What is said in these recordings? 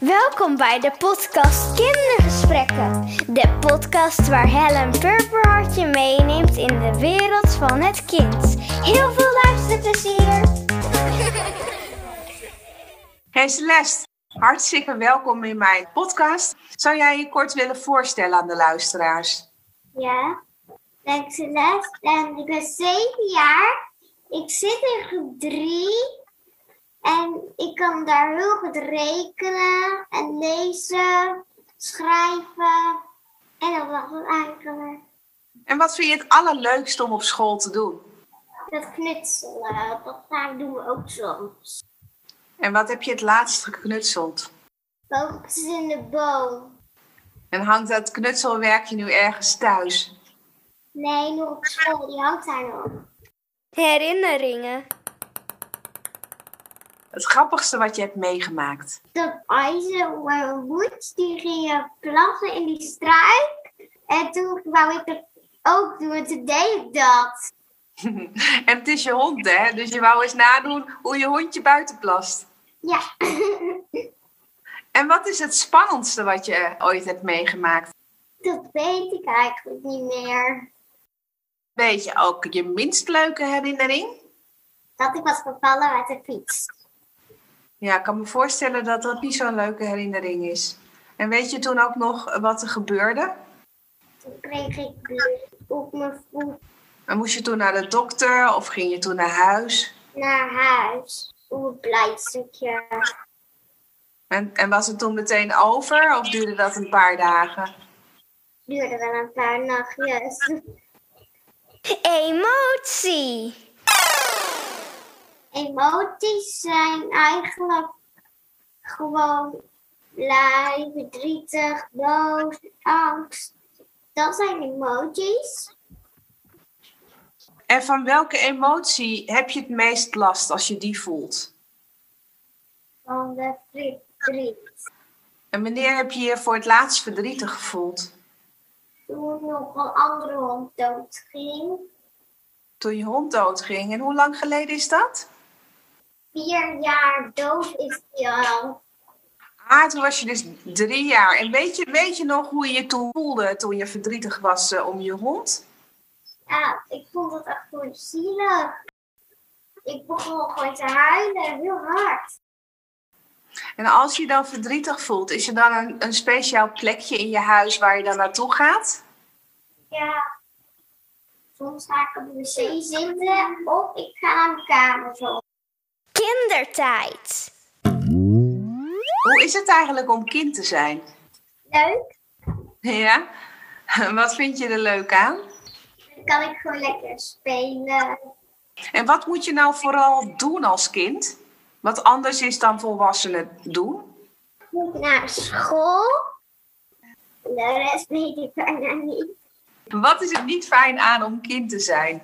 Welkom bij de podcast Kindergesprekken. De podcast waar Helen Purperhart je meeneemt in de wereld van het kind. Heel veel luisterplezier! Hey Celeste, hartstikke welkom in mijn podcast. Zou jij je kort willen voorstellen aan de luisteraars? Ja, ik ben Celeste en ik ben zeven jaar. Ik zit in groep drie en ik kan daar heel goed rekenen en lezen, schrijven en dat was het eigenlijk. En wat vind je het allerleukste om op school te doen? Dat knutselen, dat gaan doen we ook soms. En wat heb je het laatst geknutseld? Vogels in de boom. En hangt dat knutselwerkje nu ergens thuis? Nee, nog op school, die hangt daar nog. Herinneringen. Het grappigste wat je hebt meegemaakt? Dat IJzer mijn moed, die ging plassen in die struik. En toen wou ik het ook doen, en toen deed ik dat. en het is je hond, hè? Dus je wou eens nadoen hoe je hondje buiten plast. Ja. En wat is het spannendste wat je ooit hebt meegemaakt? Dat weet ik eigenlijk niet meer. Weet je ook je minst leuke herinnering? Dat ik was gevallen uit de fiets. Ja, ik kan me voorstellen dat dat niet zo'n leuke herinnering is. En weet je toen ook nog wat er gebeurde? Toen kreeg ik op mijn voet En moest je toen naar de dokter of ging je toen naar huis? naar huis. Op een pleistertje. En, en was het toen meteen over of duurde dat een paar dagen? Duurde wel een paar nachtjes. Emotie. Emoties zijn eigenlijk gewoon blij, verdrietig, boos, angst. Dat zijn emoties. En van welke emotie heb je het meest last als je die voelt? Van de verdriet. En wanneer heb je je voor het laatst verdrietig gevoeld? Toen nog een andere hond doodging. Toen je hond doodging. En hoe lang geleden is dat? Vier jaar dood is hij al. Ah, toen was je dus drie jaar. En weet je, weet je nog hoe je je toen voelde toen je verdrietig was eh, om je hond? Ja, ik vond het echt gewoon zielig. Ik begon gewoon te huilen, heel hard. En als je dan verdrietig voelt, is er dan een, een speciaal plekje in je huis waar je dan naartoe gaat? Ja. Soms ga ik op de wc zitten of ik ga naar mijn kamer zo. Kindertijd. Hoe is het eigenlijk om kind te zijn? Leuk. Ja? Wat vind je er leuk aan? Dan kan ik gewoon lekker spelen. En wat moet je nou vooral doen als kind? Wat anders is dan volwassenen doen? Ik moet naar school. De rest weet ik bijna niet. Wat is het niet fijn aan om kind te zijn?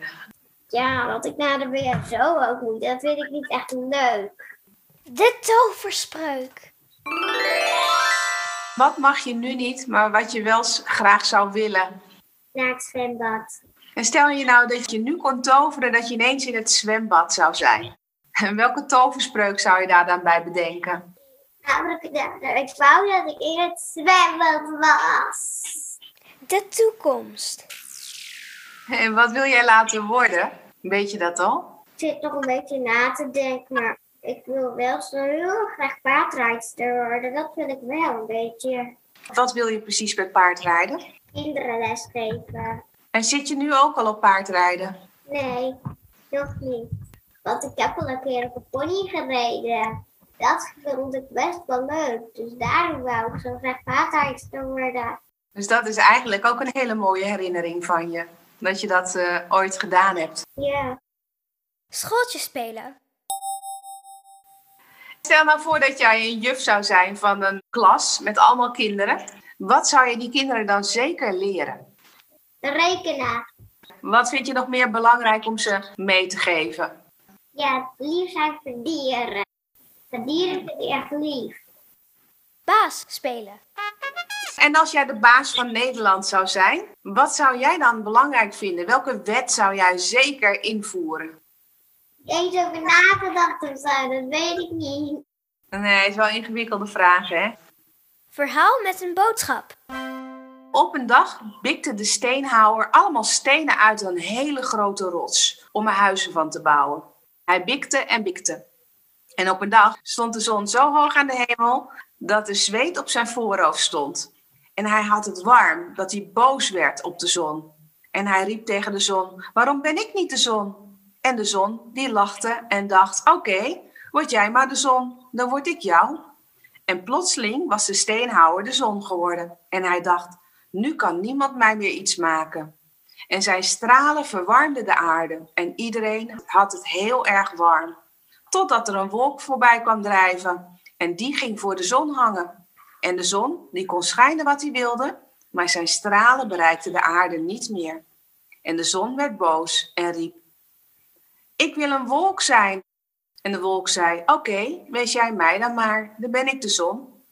Ja, dat ik naar de BSO ook moet, dat vind ik niet echt leuk. De toverspreuk. Wat mag je nu niet, maar wat je wel graag zou willen? Naar het zwembad. En stel je nou dat je nu kon toveren dat je ineens in het zwembad zou zijn. En welke toverspreuk zou je daar dan bij bedenken? Namelijk, ik wou dat ik in het zwembad was. De toekomst. En wat wil jij laten worden? Weet je dat al? Ik zit nog een beetje na te denken, maar ik wil wel zo heel graag paardrijdster worden. Dat wil ik wel een beetje. Wat wil je precies met paardrijden? Kinderen lesgeven. En zit je nu ook al op paardrijden? Nee, nog niet. Want ik heb al een keer op een pony gereden. Dat vond ik best wel leuk. Dus daarom wou ik zo graag paardrijdster worden. Dus dat is eigenlijk ook een hele mooie herinnering van je. Dat je dat eh, ooit gedaan hebt. Ja. Schooltje spelen. Stel nou voor dat jij een juf zou zijn van een klas met allemaal kinderen. Wat zou je die kinderen dan zeker leren? Rekenen. Wat vind je nog meer belangrijk om ze mee te geven? Ja, lief zijn voor dieren. De dieren vind ik echt lief. Baas spelen. En als jij de baas van Nederland zou zijn, wat zou jij dan belangrijk vinden? Welke wet zou jij zeker invoeren? Eens over nagedacht of zo, dat weet ik niet. Nee, is wel een ingewikkelde vraag, hè? Verhaal met een boodschap. Op een dag bikte de steenhouwer allemaal stenen uit een hele grote rots om er huizen van te bouwen. Hij bikte en bikte. En op een dag stond de zon zo hoog aan de hemel dat de zweet op zijn voorhoofd stond. En hij had het warm dat hij boos werd op de zon. En hij riep tegen de zon: Waarom ben ik niet de zon? En de zon die lachte en dacht: Oké, word jij maar de zon, dan word ik jou. En plotseling was de steenhouwer de zon geworden. En hij dacht: Nu kan niemand mij meer iets maken. En zijn stralen verwarmden de aarde en iedereen had het heel erg warm. Totdat er een wolk voorbij kwam drijven en die ging voor de zon hangen. En de zon, die kon schijnen wat hij wilde, maar zijn stralen bereikten de aarde niet meer. En de zon werd boos en riep: Ik wil een wolk zijn. En de wolk zei: Oké, wees jij mij dan maar, dan ben ik de zon.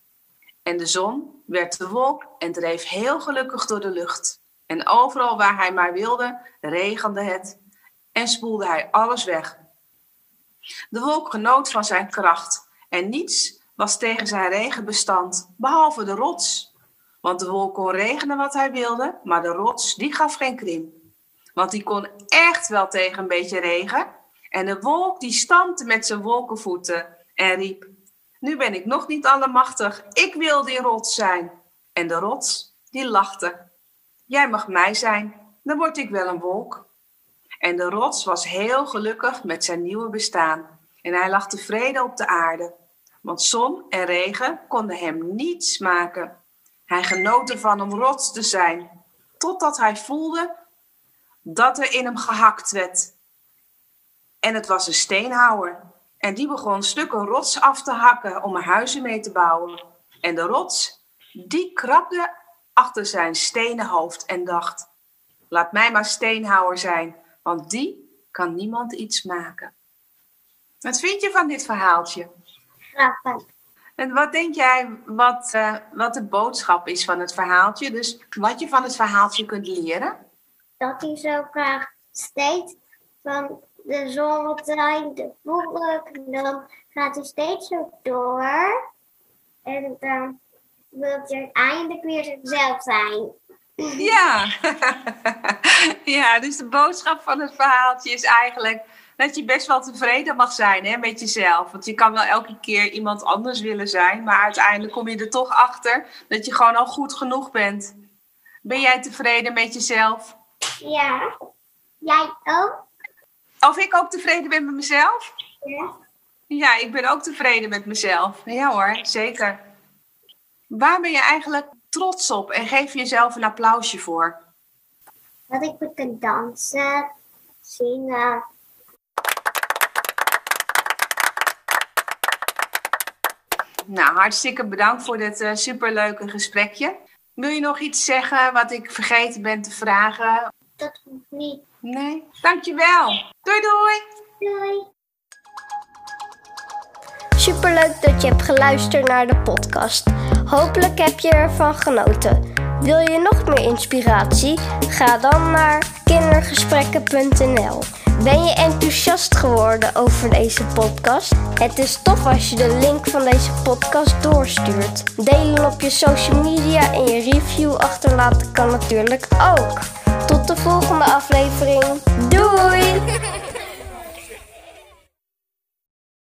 En de zon werd de wolk en dreef heel gelukkig door de lucht. En overal waar hij maar wilde, regende het en spoelde hij alles weg. De wolk genoot van zijn kracht en niets was tegen zijn regen bestand, behalve de rots. Want de wolk kon regenen wat hij wilde, maar de rots die gaf geen krim. Want die kon echt wel tegen een beetje regen. En de wolk die stampte met zijn wolkenvoeten en riep: Nu ben ik nog niet allemachtig, ik wil die rots zijn. En de rots die lachte Jij mag mij zijn, dan word ik wel een wolk. En de rots was heel gelukkig met zijn nieuwe bestaan. En hij lag tevreden op de aarde. Want zon en regen konden hem niets maken. Hij genoot ervan om rots te zijn. Totdat hij voelde dat er in hem gehakt werd. En het was een steenhouwer. En die begon stukken rots af te hakken om er huizen mee te bouwen. En de rots, die krabde achter zijn stenen hoofd en dacht: Laat mij maar steenhouwer zijn, want die kan niemand iets maken. Wat vind je van dit verhaaltje? Grappig. En wat denk jij wat, uh, wat de boodschap is van het verhaaltje? Dus wat je van het verhaaltje kunt leren? Dat hij zo graag steeds van de zon zijn, de wolk, dan gaat hij steeds zo door. En dan wil je uiteindelijk weer zichzelf zijn. Ja. ja, dus de boodschap van het verhaaltje is eigenlijk dat je best wel tevreden mag zijn hè, met jezelf. Want je kan wel elke keer iemand anders willen zijn, maar uiteindelijk kom je er toch achter dat je gewoon al goed genoeg bent. Ben jij tevreden met jezelf? Ja. Jij ook? Of ik ook tevreden ben met mezelf? Ja. Ja, ik ben ook tevreden met mezelf. Ja hoor, zeker. Waar ben je eigenlijk trots op en geef jezelf een applausje voor? Dat ik me kan dansen, zingen. Nou, hartstikke bedankt voor dit uh, superleuke gesprekje. Wil je nog iets zeggen wat ik vergeten ben te vragen? Dat hoeft niet. Nee? Dankjewel. Doei doei. Doei. Superleuk dat je hebt geluisterd naar de podcast. Hopelijk heb je ervan genoten. Wil je nog meer inspiratie? Ga dan naar kindergesprekken.nl. Ben je enthousiast geworden over deze podcast? Het is tof als je de link van deze podcast doorstuurt. Delen op je social media en je review achterlaten kan natuurlijk ook. Tot de volgende aflevering. Doei!